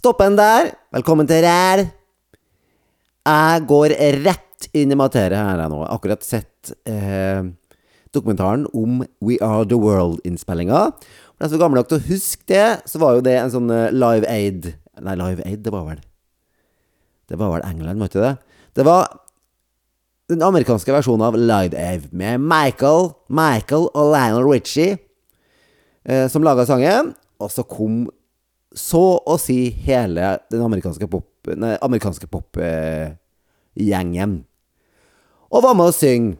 Stopp en der. Velkommen til Ræl. Jeg går rett inn i materie her nå. Jeg har akkurat sett eh, dokumentaren om We Are The World-innspillinga. For de som er gamle nok til å huske det, så var jo det en sånn eh, Live Aid Nei, Live Aid, det var vel Det var vel England, var ikke det? Det var den amerikanske versjonen av Live Aid med Michael, Michael og Lionel Richie eh, som laga sangen. Og så kom så å si hele den amerikanske pop Nei, amerikanske popgjengen. og var med å synge.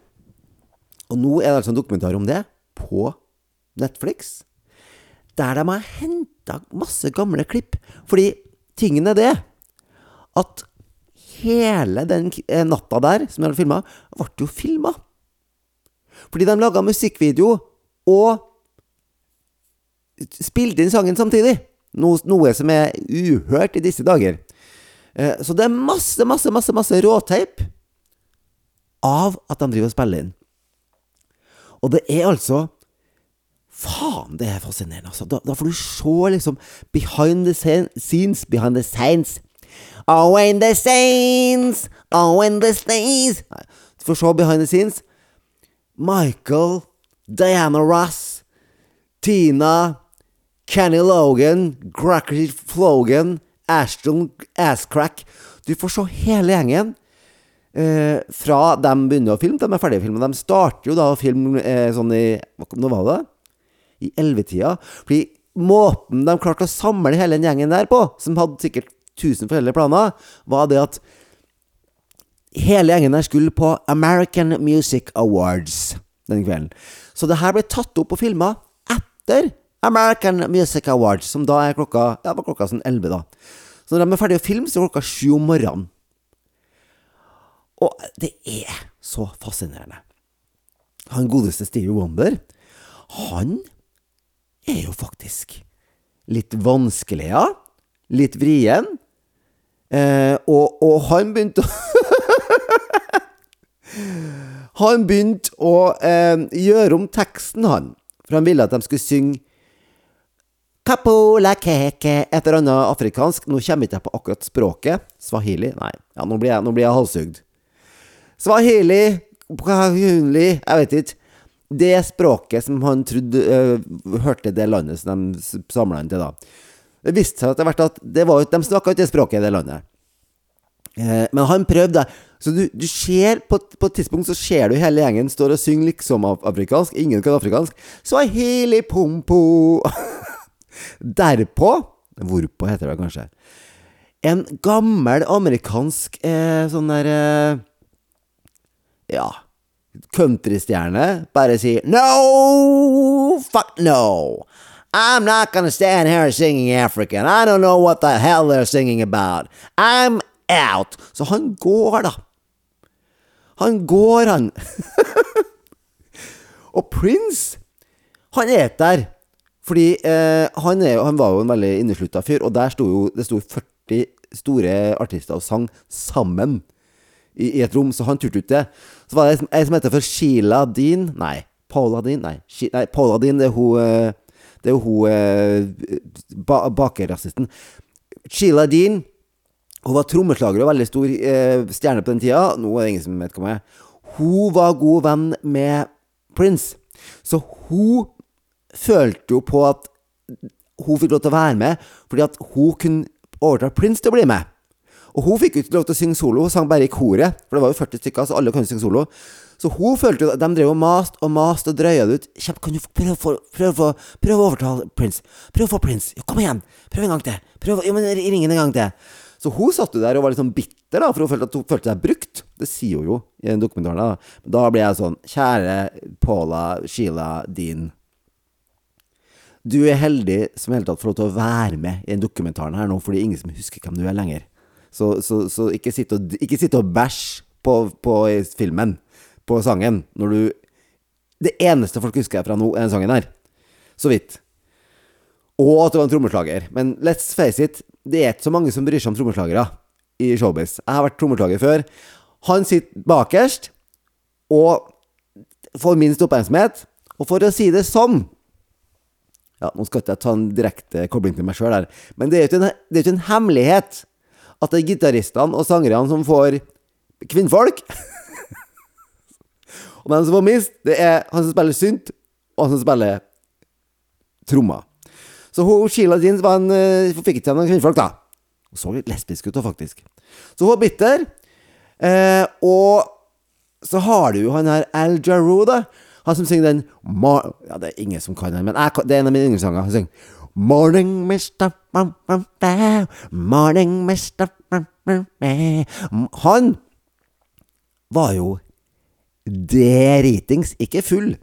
Og nå er det altså en dokumentar om det på Netflix. Der de har henta masse gamle klipp. Fordi tingen er det at hele den eh, natta der som de hadde filma, ble jo filma. Fordi de laga musikkvideo og spilte inn sangen samtidig. Noe, noe som er uhørt i disse dager. Eh, så det er masse, masse, masse, masse råteip av at de driver og spiller inn. Og det er altså Faen, det er fascinerende, altså. Da, da får du se liksom behind the scenes, behind the scenes. Oh, in the scenes, oh, in the scenes. Du får se behind the scenes. Michael, Diana Ross, Tina, Kenny Logan, Gracker Flogan, Ashton Asscrack. Du får se hele gjengen. Eh, fra de begynner å filme, de er ferdige å filme. De starter jo da å filme eh, sånn i Nå var det? I ellevetida. Fordi måten de klarte å samle hele den gjengen der på, som hadde sikkert tusen forskjellige planer, var det at hele gjengen der skulle på American Music Awards den kvelden. Så det her ble tatt opp og filma etter American Music Awards, som da er klokka Ja, var klokka sånn elleve, da. Så når de er ferdige å filme, så er klokka sju om morgenen. Og det er så fascinerende. Han godeste Stevie Wonder, han er jo faktisk litt vanskelig, ja. Litt vrien. Eh, og, og han begynte å Han begynte å eh, gjøre om teksten, han. For han ville at de skulle synge Kapola keke, et eller annet afrikansk. Nå kommer ikke jeg på akkurat språket. Swahili? Nei, ja, nå blir jeg, nå blir jeg halshugd. Swahili, Kahunli, jeg vet ikke. Det språket som han trodde uh, hørte det landet som de samla han til, da. Det viste seg etter hvert at det var, de snakka ikke det språket i det landet. Uh, men han prøvde. Så du, du ser på, på, et tidspunkt så ser du hele gjengen står og synger liksom afrikansk. Ingen kan afrikansk. Swahili pompo. Derpå Hvorpå heter det kanskje. En gammel amerikansk eh, sånn der eh, Ja Countrystjerne bare sier No! Fuck no! I'm not gonna stand here singing African. I don't know what the hell they're singing about. I'm out. Så han går, da. Han går, han. Og Prince, han er der. Fordi eh, han, er, han, var jo en veldig inneslutta fyr, og der sto jo det sto 40 store artister og sang sammen i, i et rom, så han turte ikke det. Så var det ei som heter for Sheila Dean Nei, Paula Dean? Nei, She, nei Paula Dean, det er hun eh, Det er jo hun eh, ba, bakerrasisten. Sheila Dean Hun var trommeslager og veldig stor eh, stjerne på den tida. Nå er det ingen som vet hva hun er. Hun var god venn med Prince. Så hun følte jo på at hun fikk lov til å være med, fordi at hun kunne overta Prince til å bli med. Og hun fikk jo ikke lov til å synge solo, hun sang bare i koret. For det var jo 40 stykker, så alle kunne synge solo. Så hun følte jo at De drev og mast og mast og drøya det ut. Kjempe, kan du prøve, prøve, prøve, prøve å overtale Prince? Prøv å få Prince. Jo, kom igjen! Prøv en gang til! Prøv, jo, men Ring en gang til! Så hun satt jo der og var litt sånn bitter, da, for hun følte at hun følte seg brukt. Det sier hun jo i dokumentaren. Da, da ble jeg sånn Kjære Paula, Sheila, Dean. Du er heldig som i hele tatt får lov til å være med i den dokumentaren her nå, fordi ingen som husker hvem du er lenger. Så, så, så ikke sitt og, ikke og bæsj på, på filmen, på sangen, når du Det eneste folk husker fra nå, er den sangen her. Så vidt. Og at det var en trommeslager. Men let's face it, det er ikke så mange som bryr seg om trommeslagere i showbiz. Jeg har vært trommeslager før. Han sitter bakerst og får minst oppmerksomhet. Og for å si det sånn Ja, nå skal ikke jeg ta en direkte kobling til meg sjøl her, men det er jo ikke ikke en hemmelighet at det er gitaristene og sangerne som får kvinnfolk. og den som får mist, det er han som spiller synt, og han som spiller trommer. Så hun, Sheila Jeans var en, hun fikk ikke noen kvinnfolk, da. Hun så litt lesbisk ut, faktisk. Så hun er bitter. Eh, og så har du jo han her Al Jarreau, da. Han som synger den Mar Ja, det er ingen som kan den, men jeg, det er en av mine yndlingssanger. Han synger Morning, Mr. Morning, Mr. Han var jo dritings, ikke full.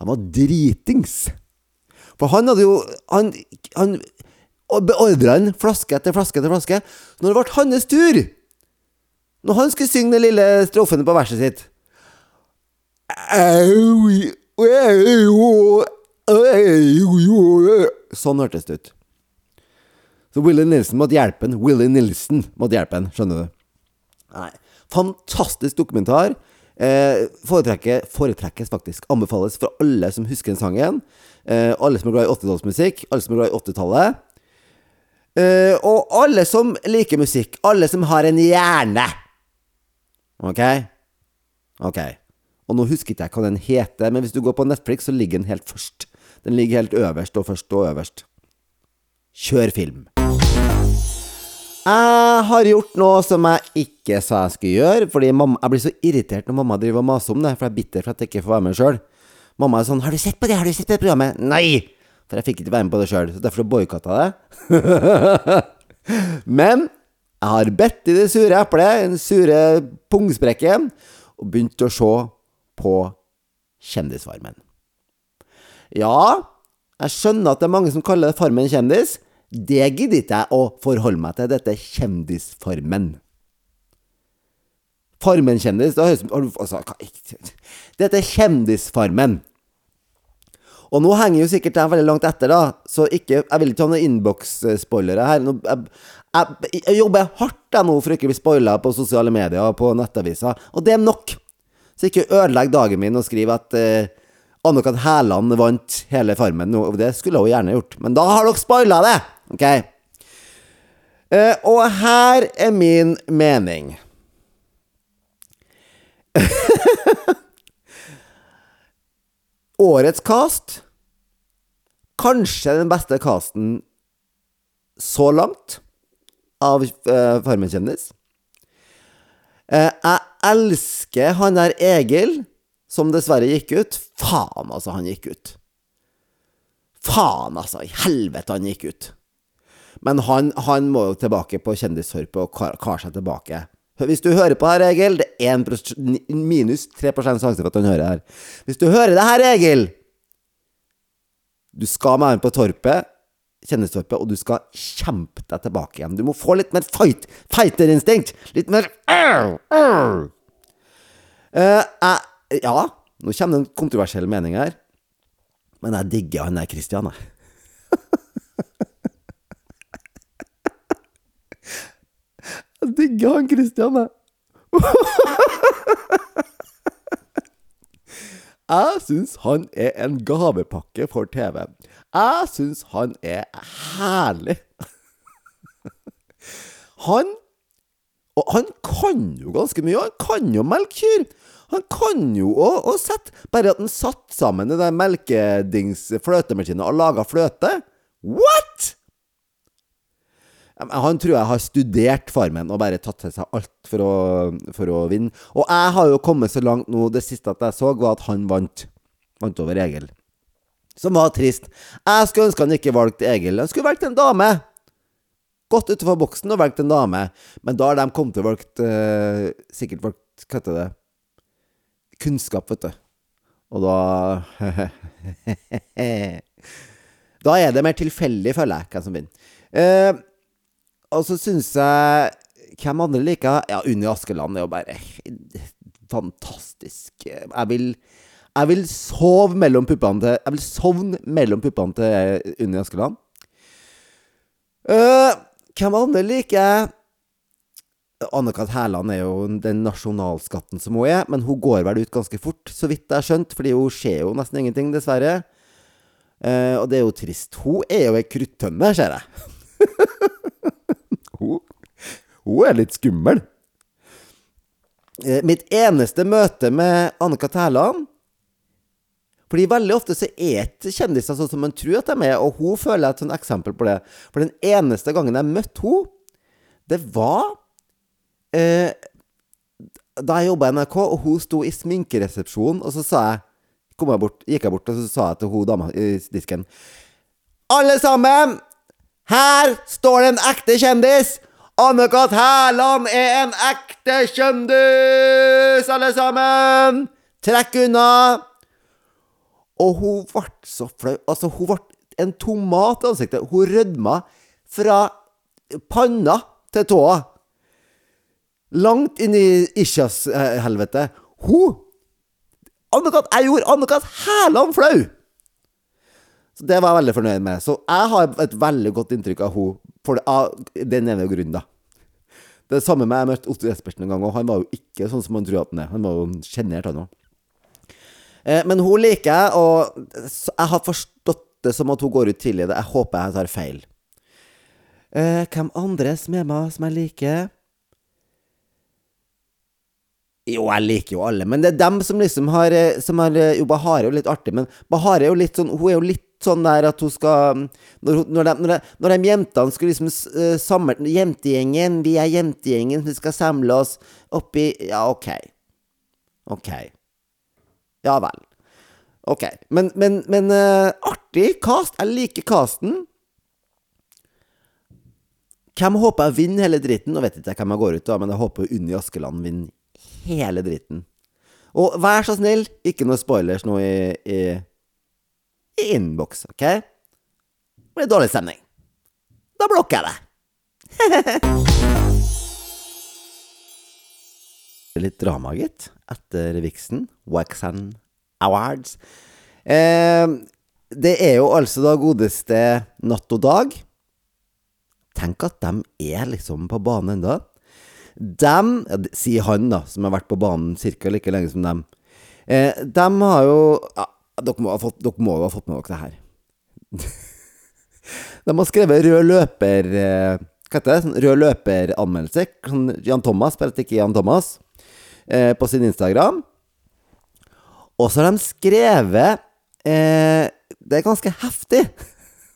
Han var dritings. For han hadde jo Han, han beordra en flaske etter flaske etter flaske. Når det ble hans tur, når han skulle synge den lille strofen på verset sitt Sånn hørtes det ut. Så Willy Nilsen måtte hjelpe han. Willy Nilsen måtte hjelpe han, skjønner du. Nei. Fantastisk dokumentar. Eh, foretrekkes faktisk. Anbefales for alle som husker den sangen. Eh, alle som er glad i 80-tallsmusikk. Alle som er glad i 80-tallet. Eh, og alle som liker musikk. Alle som har en hjerne. Ok? Ok. Og nå husker ikke jeg hva den heter, men hvis du går på Netflix, så ligger den helt først. Den ligger helt øverst og først og øverst. Kjør film. Jeg har gjort noe som jeg ikke sa jeg skulle gjøre, fordi mamma, jeg blir så irritert når mamma driver og maser om det, for jeg er bitter for at jeg ikke får være med sjøl. Mamma er sånn 'Har du sett på det? Har du sett på det programmet?' Nei! For jeg fikk ikke være med på det sjøl, så derfor boikotta jeg det. Men jeg har bedt i det sure eplet, den sure pungsprekken, og begynt å se på Kjendisfarmen. Ja, jeg skjønner at det er mange som kaller det Farmen kjendis. Det gidder ikke jeg å forholde meg til. Dette Kjendisfarmen. Farmen kjendis det høres som Dette er Kjendisfarmen. Og nå henger jo sikkert jeg veldig langt etter, da, så ikke, jeg vil ikke ha noen innboks-spoilere her. Nå, jeg, jeg, jeg, jobber hardt jeg nå for å ikke bli spoila på sosiale medier og på nettaviser, og det er nok. Så ikke ødelegg dagen min og skriv at eh, Anne-Kat. Hærland vant hele Farmen. Det skulle hun gjerne gjort, men da har dere spoila det! Ok? Eh, og her er min mening. Årets cast Kanskje den beste casten så langt av uh, Farmen kjendis. Uh, jeg elsker han der Egil, som dessverre gikk ut. Faen, altså, han gikk ut. Faen, altså. I helvete, han gikk ut. Men han, han må jo tilbake på kjendishorpet og kare kar seg tilbake. Hvis du hører på her, Egil, det er 1 minus 3 sjanse for at han hører her. Hvis du hører det her, Egil Du skal med ham på Torpet kjendistorpet, og du skal kjempe deg tilbake igjen. Du må få litt mer fight, fighterinstinkt! Litt mer uh. Uh, Ja, nå kommer det en kontroversiell mening her, men jeg digger han der Christian, jeg. jeg digger han Christian, jeg. Jeg syns han er en gavepakke for TV. Jeg syns han er herlig. Han Og han kan jo ganske mye. Han kan jo melke kyr. Han kan jo å, sette Bare at han satt sammen den der melkedings-fløtemaskinen og laga fløte. What?! Han tror jeg har studert Farmen og bare tatt til seg alt for å, for å, vinne. Og jeg har jo kommet så langt nå, det siste at jeg så, var at han vant. Vant over Egil. Som var trist. Jeg skulle ønske han ikke valgte Egil. Han skulle valgt en dame. Gått utenfor boksen og valgt en dame. Men da har de kommet til å valgt uh, Sikkert valgt Hva heter det? Kunnskap, vet du. Og da Da er det mer tilfeldig, føler jeg, hvem som vinner. Uh, og så syns jeg Hvem andre liker Ja, Unni Askeland er jo bare fantastisk. Jeg vil Jeg vil sove mellom puppene til Jeg vil sovne mellom puppene til Unni Askeland. Uh, hvem andre liker jeg? Anne-Kat. Hærland er jo den nasjonalskatten som hun er, men hun går vel ut ganske fort, så vidt jeg har skjønt, fordi hun ser jo nesten ingenting, dessverre. Uh, og det er jo trist. Hun er jo ei kruttønne, ser jeg. hun, hun er litt skummel. Uh, mitt eneste møte med Anne-Kat. Hærland fordi veldig ofte så er ikke kjendiser sånn som man tror at de er, og hun føler et sånt eksempel på det. For den eneste gangen jeg møtte henne, det var eh, Da jeg jobba i NRK, og hun sto i sminkeresepsjonen, og så sa jeg jeg bort, gikk jeg bort og så sa jeg til hun dama i disken Alle sammen! Her står det en ekte kjendis! Anne-Kat. Hærland er en ekte kjendis, alle sammen! Trekk unna! Og hun ble så flau. Altså, hun ble en tomat i ansiktet. Hun rødma fra panna til tåa. Langt inn i Isjas-helvete. Hun Anne-Kat. Jeg gjorde Anne-Kat. Hærland flau! Så det var jeg veldig fornøyd med. Så jeg har et veldig godt inntrykk av henne av den ene grunnen, da. Det samme med jeg møtte Otto Jespersen en gang, og han var jo ikke sånn som man tror at han er. Han var jo sjenert, han òg. Eh, men hun liker jeg, og jeg har forstått det som at hun går ut tidlig. Jeg håper jeg tar feil. Eh, hvem andre som er med som jeg liker? Jo, jeg liker jo alle, men det er dem som liksom har, eh, som har Jo, Bahare er jo litt artig, men Bahare er jo litt sånn Hun er jo litt sånn der at hun skal Når, hun, når, de, når, de, når de jentene skal liksom samle Jentegjengen, vi er jentegjengen, vi skal samle oss oppi Ja, OK. OK. Ja vel. Ok. Men, men, men uh, artig cast. Jeg liker casten. Hvem håper jeg vinner hele dritten? Nå vet ikke jeg hvem jeg går ut av, men jeg håper Unni Askeland vinner hele dritten. Og vær så snill, ikke noe spoilers nå i, i, i innboks, OK? Det blir dårlig stemning. Da blokker jeg det. Litt drama, gitt, etter Vixen. Waxan Awards. Eh, det er jo altså da godeste Natt og Dag. Tenk at de er liksom på banen ennå. Dem, ja, sier han da, som har vært på banen ca. like lenge som dem. Eh, de har jo ja, dere, må fått, dere, må jo ha fått med dere det her. de har skrevet rød løper eh, Hva heter det? Sånn rød løper-anmeldelse. Sånn Jan Thomas, spilte ikke Jan Thomas, eh, på sin Instagram. Og så har de skrevet eh, Det er ganske heftig,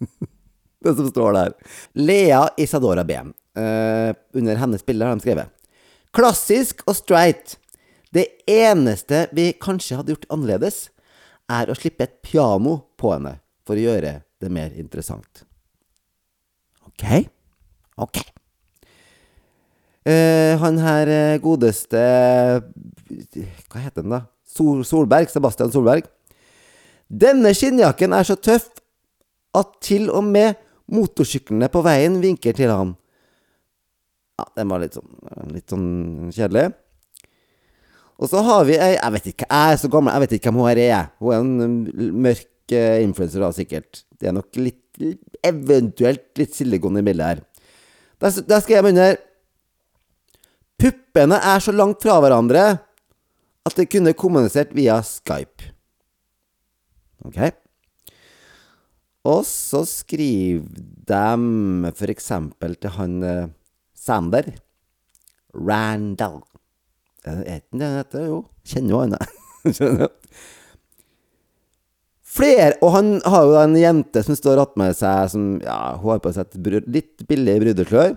det som står der. Lea Isadora BM. Eh, under hennes bilde har de skrevet Klassisk og straight. Det eneste vi kanskje hadde gjort annerledes, er å slippe et piano på henne for å gjøre det mer interessant. Ok? Ok. Eh, han her eh, godeste Hva heter han, da? Sol Solberg, Sebastian Solberg. Denne skinnjakken er så tøff at til og med motorsyklene på veien vinker til han. Ja, den var litt sånn, litt sånn kjedelig. Og så har vi ei Jeg vet ikke, jeg er så gammel, jeg vet ikke hvem hun her er. Hun er en um, mørk uh, influenser, da, sikkert. Det er nok litt Eventuelt litt silikon i bildet her. Der, der skrev jeg under Puppene er så langt fra hverandre at det kunne kommunisert via Skype. Ok? Og så skriver de for eksempel til han uh, Sander Randall. Er det ikke det heter? Jo, kjenner jo han. Flere Og han har jo en jente som står attmed seg, som ja, hun har på seg et litt billig brudeslør.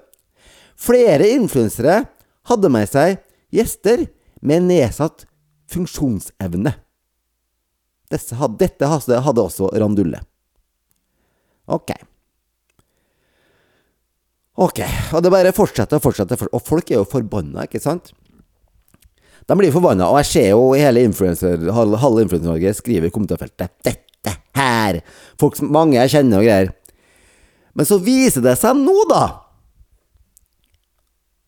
Flere influensere hadde med seg gjester med nedsatt funksjonsevne. Dette hadde, også Randulle. Ok. Ok, og det bare fortsetter og fortsetter, og folk er jo forbanna, ikke sant? De blir forbanna, og jeg ser jo hele influencer, halve Influencer-Norge skriver i kommentarfeltet 'Dette her!' Folk, mange jeg kjenner og greier. Men så viser det seg nå, da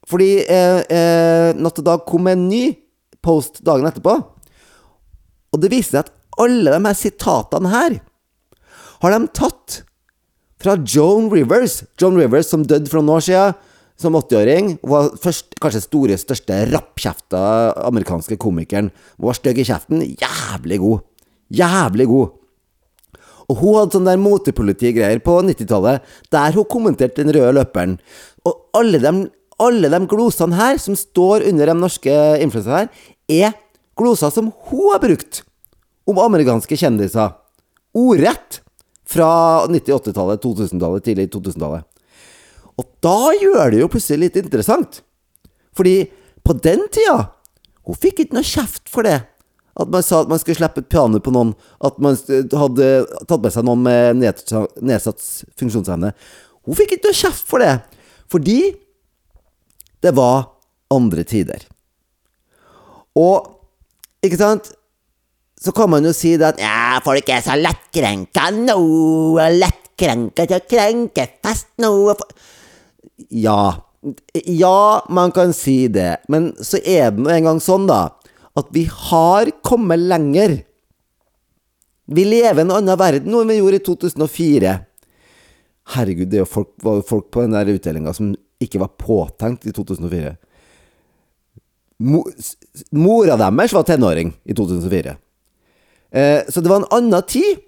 Fordi eh, eh, Natt og Dag kom med en ny post dagen etterpå. Og det viser seg at alle de her sitatene her har de tatt fra Joan Rivers. Joan Rivers som døde for noen år siden. som 80-åring. Hun var først, kanskje store, største rappkjefta amerikanske komikeren. Hun var stygg i kjeften. Jævlig god. Jævlig god. Og hun hadde sånn der motepolitigreier på 90-tallet, der hun kommenterte den røde løperen. Og alle de, alle de glosene her, som står under de norske influenserne her, er gloser som hun har brukt om amerikanske kjendiser. Ordrett fra 90-, 80-tallet, 2000-tallet, tidlig 2000-tallet. Og da gjør det jo plutselig litt interessant. Fordi på den tida Hun fikk ikke noe kjeft for det. At man sa at man skulle slippe et piano på noen. At man hadde tatt med seg noen med nedsatt funksjonsevne. Hun fikk ikke noe kjeft for det. Fordi det var andre tider. Og Ikke sant? Så kan man jo si det at ja, folk er så lettkrenka nå. Lettkrenka til krenkefest nå. Ja. Ja, man kan si det. Men så er det nå engang sånn, da, at vi har kommet lenger. Vi lever i en annen verden nå enn vi gjorde i 2004. Herregud, det er jo folk, var jo folk på den der utdelinga som ikke var påtenkt i 2004. Mora deres var tenåring i 2004. Eh, så det var en annen tid.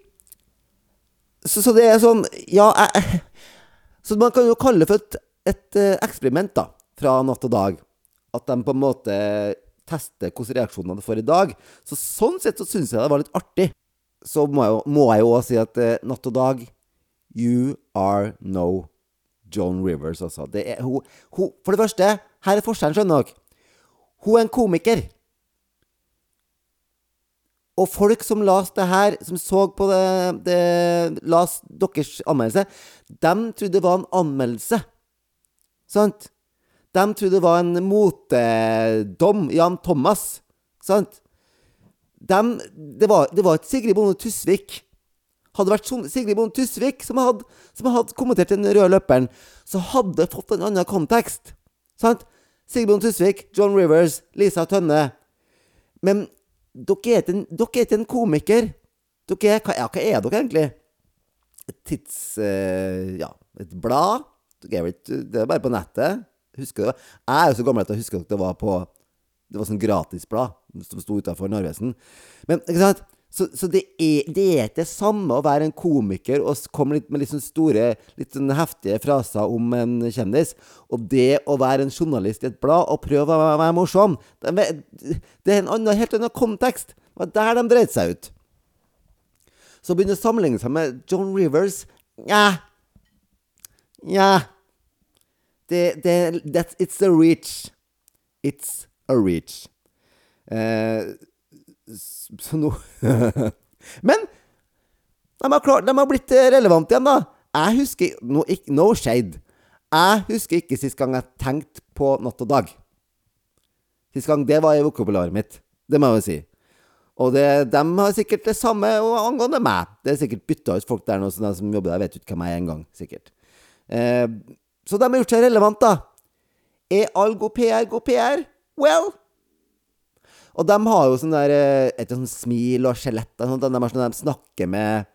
Så, så, det er sånn Ja, jeg, Så man kan jo kalle det for et et eh, eksperiment da, fra natt og dag. At de på en måte tester hvilke reaksjoner de får i dag. Så sånn sett så syns jeg det var litt artig. Så må jeg, må jeg jo også si at eh, natt og dag You are no Joan Rivers, altså. Det er, hun, hun, for det første, her er forskjellen, skjønner dere. Hun er en komiker. Og folk som las det her, som så på det, det las deres anmeldelse, de trodde det var en anmeldelse. Sant? De trodde det var en motedom. Jan Thomas. Sant? De, det, var, det var et Sigrid Bonde Tusvik. Hadde det vært Sigrid Bonde Tusvik som hadde, som hadde kommentert den røde løperen, så hadde det fått en annen kontekst. Sant? Sigrid Bonde Tusvik, John Rivers, Lisa Tønne. Men dere er ikke en, dere er komiker. Dere er, ja, hva er dere egentlig? Et tids... Uh, ja, et blad? Det er bare på nettet. Husker det. Jeg er jo så gammel at jeg husker at det var på Det var sånn gratisblad som sto utafor Narvesen. Men ikke sant? Så, så det, er, det, er, ikke det samme å være en komiker og komme litt med litt sånn store, litt sånn heftige fraser om en kjendis, og det å være en journalist i et blad og prøve å være, morsom. Det, er en annen, helt annen kontekst. Det var der de dreide seg ut. Så å begynne å sammenligne seg med John Rivers Nja, Nja det, det, It's a reach. It's a reach. Eh, så nå Men de har, klart, de har blitt relevante igjen, da. Jeg husker No, no shade. Jeg husker ikke sist gang jeg tenkte på natt og dag. Sist gang det var i vokabularet mitt. Det må jeg jo si. Og det, de har sikkert det samme angående meg. Det er sikkert bytta ut folk der nå, så de som jobber der, vet ikke hvem jeg er engang. Sikkert. Eh, så de har gjort seg relevant, da. Er all god PR god PR? Well Og de har jo sånn der eh, et sånn smil og skjelett sånn, de, sånn, de snakker med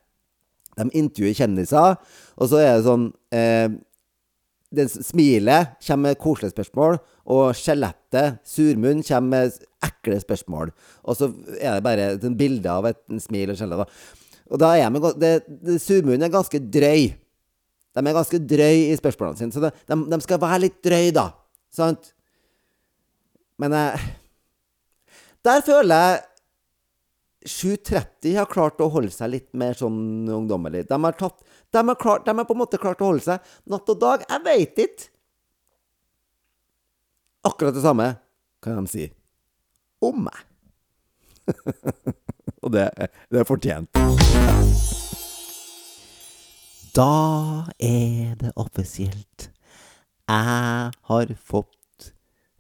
De intervjuer kjendiser, og så er det sånn eh, det Smilet kommer med koselige spørsmål, og skjelettet, surmunn, kommer med ekle spørsmål. Og så er det bare et bilde av et smil og skjelett. Og da er det, det, Surmunnen er ganske drøy. De er ganske drøy i spørsmålene sine, så de, de, de skal være litt drøy, da. Sant? Men eh, Der føler jeg 730 har klart å holde seg litt mer sånn ungdommelig. De har, tatt, de har, klart, de har på en måte klart å holde seg natt og dag. Jeg veit ikke. Akkurat det samme kan de si om meg. og det, det er fortjent. Da er det offisielt. Jeg har fått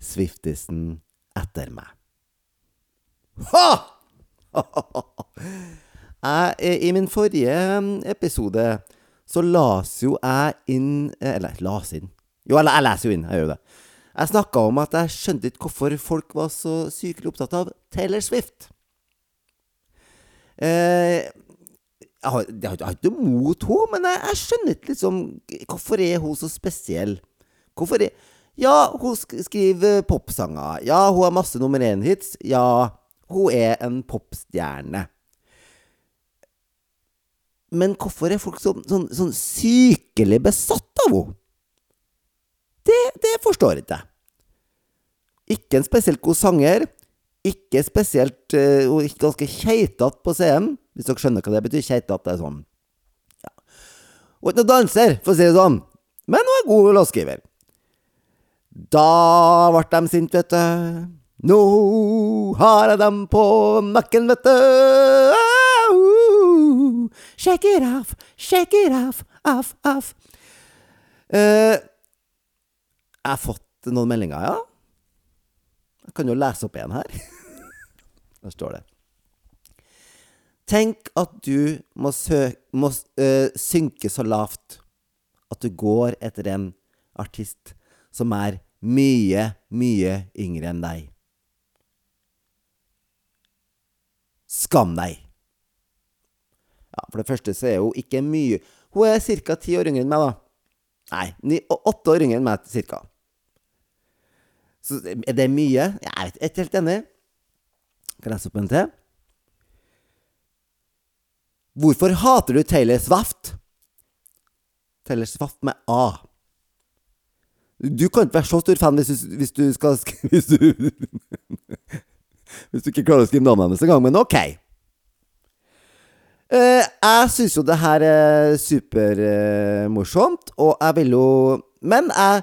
Swiftisen etter meg. Ha! jeg, I min forrige episode så las jo jeg inn Eller las inn Jo, jeg, jeg leser jo inn. Jeg gjør det. Jeg snakka om at jeg skjønte ikke hvorfor folk var så sykelig opptatt av Taylor Swift. Eh, jeg har, jeg har ikke noe mot henne, men jeg, jeg, skjønner ikke liksom Hvorfor er hun så spesiell? Hvorfor er Ja, hun sk skriver popsanger. Ja, hun har masse nummer én-hits. Ja, hun er en popstjerne. Men hvorfor er folk så, sånn, sånn sykelig besatt av henne? Det, det forstår jeg ikke. Ikke en spesielt god sanger. Ikke spesielt uh, Hun er ganske keitete på scenen, hvis dere skjønner hva det betyr. Keitete er sånn ja. Og ikke noen danser, for å si det sånn. Men hun er god låtskriver. Da ble de sinte, vet du. Nå har jeg dem på nakken, vet du. Uh, shake it off, shake it off, off, off. Uh, jeg har fått noen meldinger, ja. Jeg kan jo lese opp en her. Der står det. Tenk at du må, må uh, synke så lavt at du går etter en artist som er mye, mye yngre enn deg. Skam deg! Ja, For det første så er hun ikke mye Hun er ca. ti år yngre enn meg, da. Nei, åtte år yngre enn meg, cirka. Så er det mye? Jeg er ikke helt enig. Kan jeg lese opp en til? Hvorfor hater du Taylor Swaft? Taylor Swaft med A. Du kan ikke være så stor fan hvis du, hvis du skal hvis du, hvis du ikke klarer å skrive navnet hennes engang, men ok. Uh, jeg syns jo det her er supermorsomt, uh, og jeg vil jo Men jeg,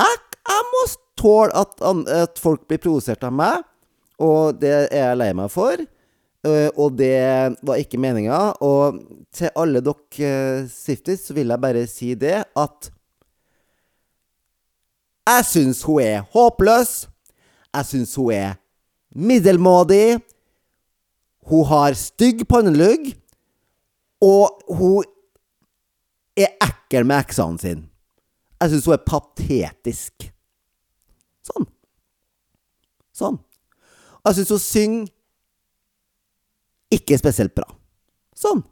jeg, jeg må tåle at, at, folk blir provosert av meg, og det er jeg lei meg for. Uh, og det var ikke meninga. Og til alle dere uh, Swifties så vil jeg bare si det at jeg syns hun er håpløs. Jeg syns hun er middelmådig. Hun har stygg pannelugg. Og hun er ekkel med eksene sine. Jeg syns hun er patetisk. Sånn. Sånn. Og jeg syns hun synger ikke spesielt bra. Sånn.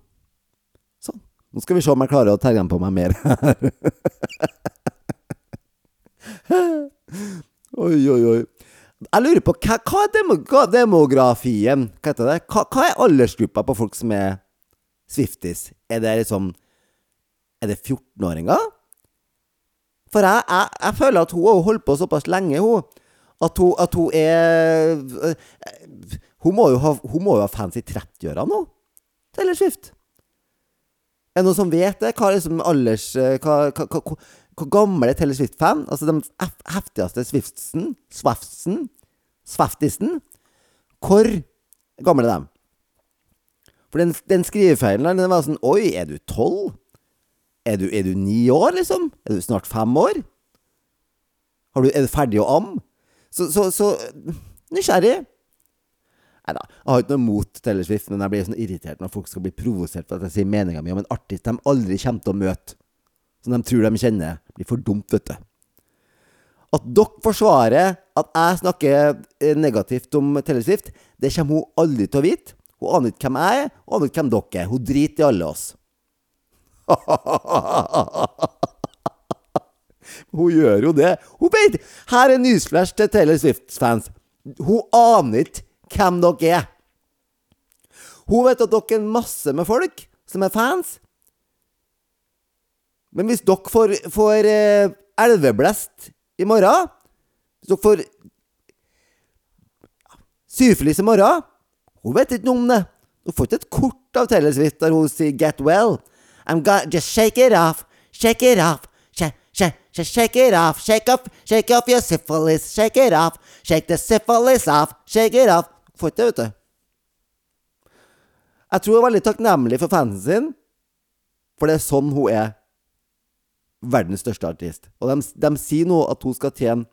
Sånn. Nå skal vi se om jeg klarer å terge på meg mer her. oi, oi, oi. Jeg lurer på, hva, hva er demo, hva demografien? Hva heter det? Hva, hva, er aldersgruppa på folk som er Swifties? Er det liksom Er det 14-åringer? For jeg, jeg, jeg, føler at hun har holdt på såpass lenge, hun. At hun, at hun er hun må, ha, hun må, jo ha, fans i 30-åra nå. Taylor Swift. Er det noen som vet det? Hva er liksom alders hva, hva, hva, hvor gammel er Taylor Swift-fan, altså den heftigste Swiftsen, Swaftsen, Swaftisen Hvor gammel er de? For den, den skrivefeilen der, den var sånn Oi, er du tolv? Er du, er du ni år, liksom? Er du snart fem år? Du, er du ferdig å amme? Så, så, så nysgjerrig. Nei da, jeg har ikke noe mot Taylor Swift, men jeg blir sånn irritert når folk skal bli provosert for at jeg sier meninga mi om en artist de aldri kommer til å møte som de tror de kjenner, blir for dumt, vet du. At dere forsvarer at jeg snakker eh, negativt om Taylor det kommer hun aldri til å vite. Hun aner ikke hvem jeg er, og aner ikke hvem dere er. Hun driter i alle oss. hun gjør jo det. Hun vet Her er newsflash til Taylor Swift-fans. Hun aner ikke hvem dere er. Hun vet at dere er masse med folk som er fans, men hvis dere får, får eh, elveblest i morgen Hvis dere får syfilis i morgen Hun vet ikke noe om det. Hun får ikke et kort av Taylor Swift der hun sier 'get well'. I'm gonna just shake it off, shake it off, shake, shake, shake, it off, shake off, shake off your syphilis, shake it off, shake the syphilis off, shake it off. Får ikke det, vet du. Jeg tror hun er veldig takknemlig for fansen sin, for det er sånn hun er verdens største artist. Og de, de sier nå at hun skal tjene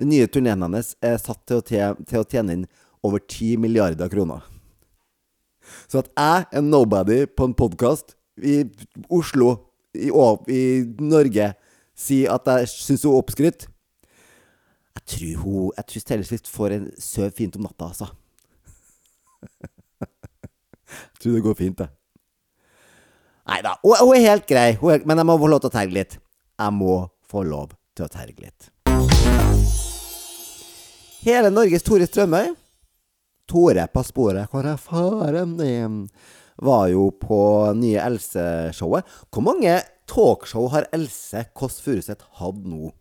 Den nye turneen hennes er satt til å, tjene, til å tjene inn over 10 milliarder kroner. Så at jeg, en nobody på en podkast i Oslo, i, i, Norge, sier at jeg syns hun er oppskrytt Jeg tror hun Jeg tror Taylor Swift får en søv fint om natta, altså. jeg tror det går fint, det. Nei da. Hun, hun, er helt grei, er, men jeg må få lov til å terge litt. Jeg må få lov til å terge litt. Hele Norges Tore Strømøy Tore på sporet, hvor er faren din? Var jo på nye Else-showet. Hvor mange talkshow har Else Kåss Furuseth hatt nå?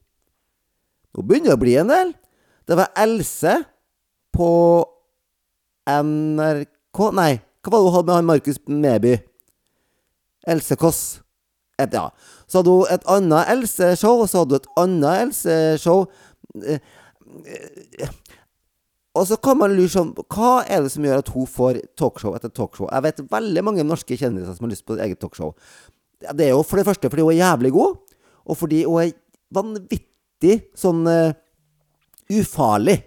Nå begynner det å bli en del. Det var Else på NRK Nei, hva var det hun hadde med han Markus Neby? Else Kåss. Et, ja. Så hadde hun et annet Else-show, og så hadde hun et annet Else-show. Og så kan man lure sånn Hva er det som gjør at hun får talkshow etter talkshow? Jeg vet veldig mange norske kjendiser som har lyst på eget talkshow. Det er jo for det første fordi hun er jævlig god, og fordi hun er vanvittig sånn uh, ufarlig.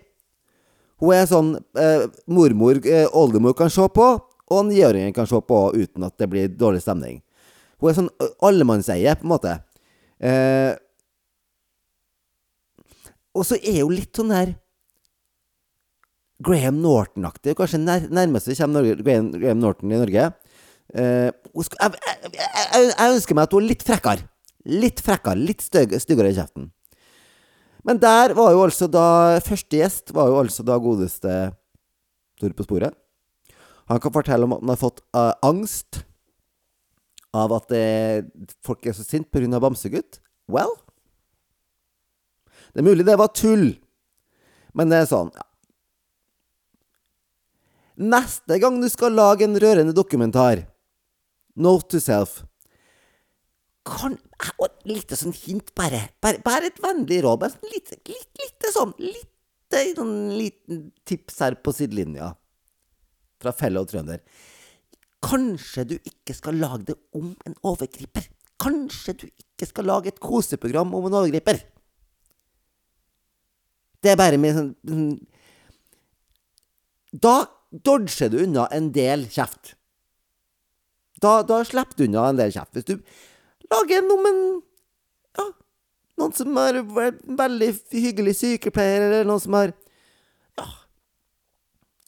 Hun er sånn uh, mormor, uh, oldemor kan se på, og niåringen kan se på uten at det blir dårlig stemning. Hun er sånn allemannseie, på en måte. og så er hun litt sånn der Graham Norton-aktig. Kanskje nær, nærmest vi kommer Norge, Graham, Graham, Norton i Norge. Uh, jeg, jeg, jeg, jeg, ønsker meg at hun er litt frekkere. Litt frekkere, litt styggere i kjeften. Men der var jo altså da Første gjest var jo altså da godeste Tore på sporet. Han kan fortelle om at han har fått uh, angst av at det, folk er så sinte pga. bamsegutt. Well Det er mulig det var tull, men det er sånn ja. Neste gang du skal lage en rørende dokumentar, note to self kan, og Lite sånn hint, bare. Bare, bare et vennlig råd. Bare sånn litt, litt, lite sånn Litt sånn liten tips her på sidelinja fra fellow trønder. Kanskje du ikke skal lage det om en overgriper. Kanskje du ikke skal lage et koseprogram om en overgriper. Det er bare min sånn, sånn Da dodger du unna en del kjeft. Da, da slipper du unna en del kjeft. Hvis du lager en om en Ja, noen som er veldig hyggelig sykepleier, eller noen som er Ja,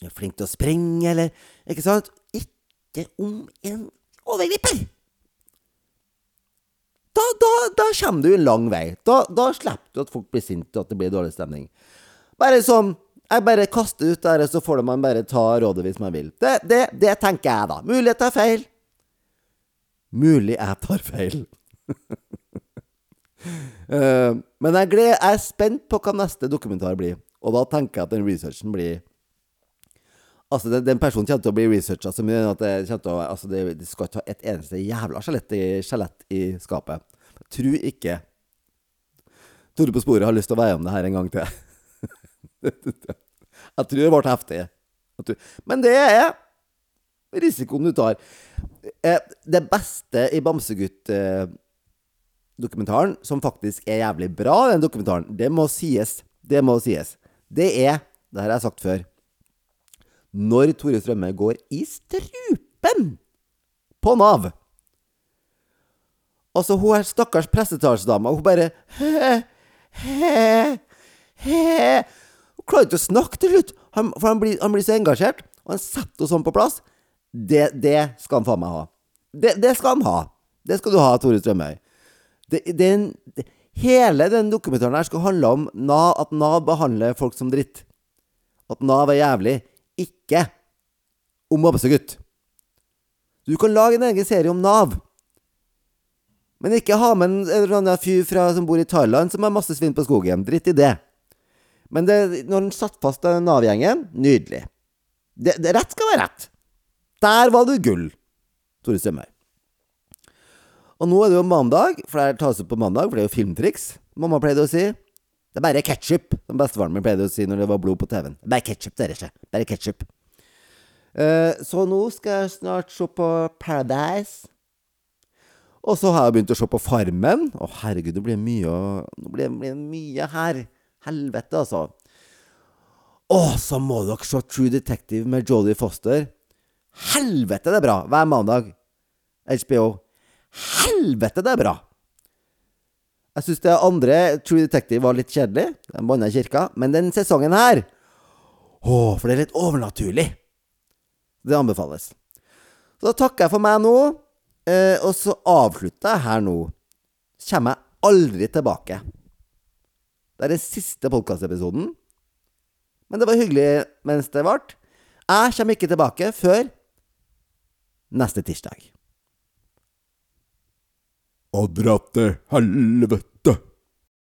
er flink til å springe, eller Ikke sant? Ikke om en overgriper! Da, da, da kommer du en lang vei. Da, da slipper du at folk blir sinte, og at det blir dårlig stemning. Bare sånn jeg bare kaster ut der, så får man bare ta rådet hvis man vil. Det, det, det tenker jeg, da. Mulig jeg tar feil. Mulig jeg tar feil. uh, men jeg, gleder, jeg er spent på hva neste dokumentar blir. Og da tenker jeg at den researchen blir Altså, den, den personen kommer til å bli researcha så mye at det, å, altså det, det skal ikke ha et eneste jævla skjelett i, i skapet. Jeg tror ikke Tore på sporet har lyst til å veie om det her en gang til. Jeg tror det ble heftig. Men det er risikoen du tar. Eh, det beste i Bamsegutt-dokumentaren, som faktisk er jævlig bra, den dokumentaren, det må sies. Det må sies. Det er, det har jeg sagt før, når Tore Strømme går i strupen på Nav. Altså, hun er stakkars pressetalsdama, hun bare he, he, he. Hun klarer ikke å snakke til slutt, for han blir, han blir, så engasjert. Og han setter henne sånn på plass. Det, det skal han faen meg ha. Det, det, skal han ha. Det skal du ha, Tore Strømøy. Hele den dokumentaren her skal handle om Nav, at Nav behandler folk som dritt. At Nav er jævlig. Ikke om mobbesegutt. Du kan lage en egen serie om Nav. Men ikke ha med en eller annen fyr fra, som bor i Thailand, som har masse svinn på skogen. Dritt i det. Men det, når den satt fast Nav-gjengen Nydelig. Det, det, rett skal være rett. Der var du gull, Tore Strømøy. Og nå er det jo mandag, for det tas opp på mandag, for det er jo filmtriks. Mamma pleide å si. Det er bare ketsjup, som bestefaren min pleide å si når det var blod på TV-en. Bare ketsjup, dere ikke. Bare ketsjup. Uh, så nå skal jeg snart se på Paradise. Og så har jeg begynt å se på Farmen. Å, herregud, det blir mye, Nå blir mye her. Helvete, altså. Å, så må dere se True Detective med Jodie Foster. Helvete, det er bra! Hver mandag. HBO. Helvete, det er bra! Jeg syns det andre True Detective var litt kjedelig. Den banna i kirka. Men den sesongen her Å, for det er litt overnaturlig. Det anbefales. Så da takker jeg for meg nå. Eh, og så avslutter jeg her nå. Så kommer jeg aldri tilbake. Det er den siste podkastepisoden. Men det var hyggelig mens det varte. Jeg kommer ikke tilbake før neste tirsdag. Og dra til helvete.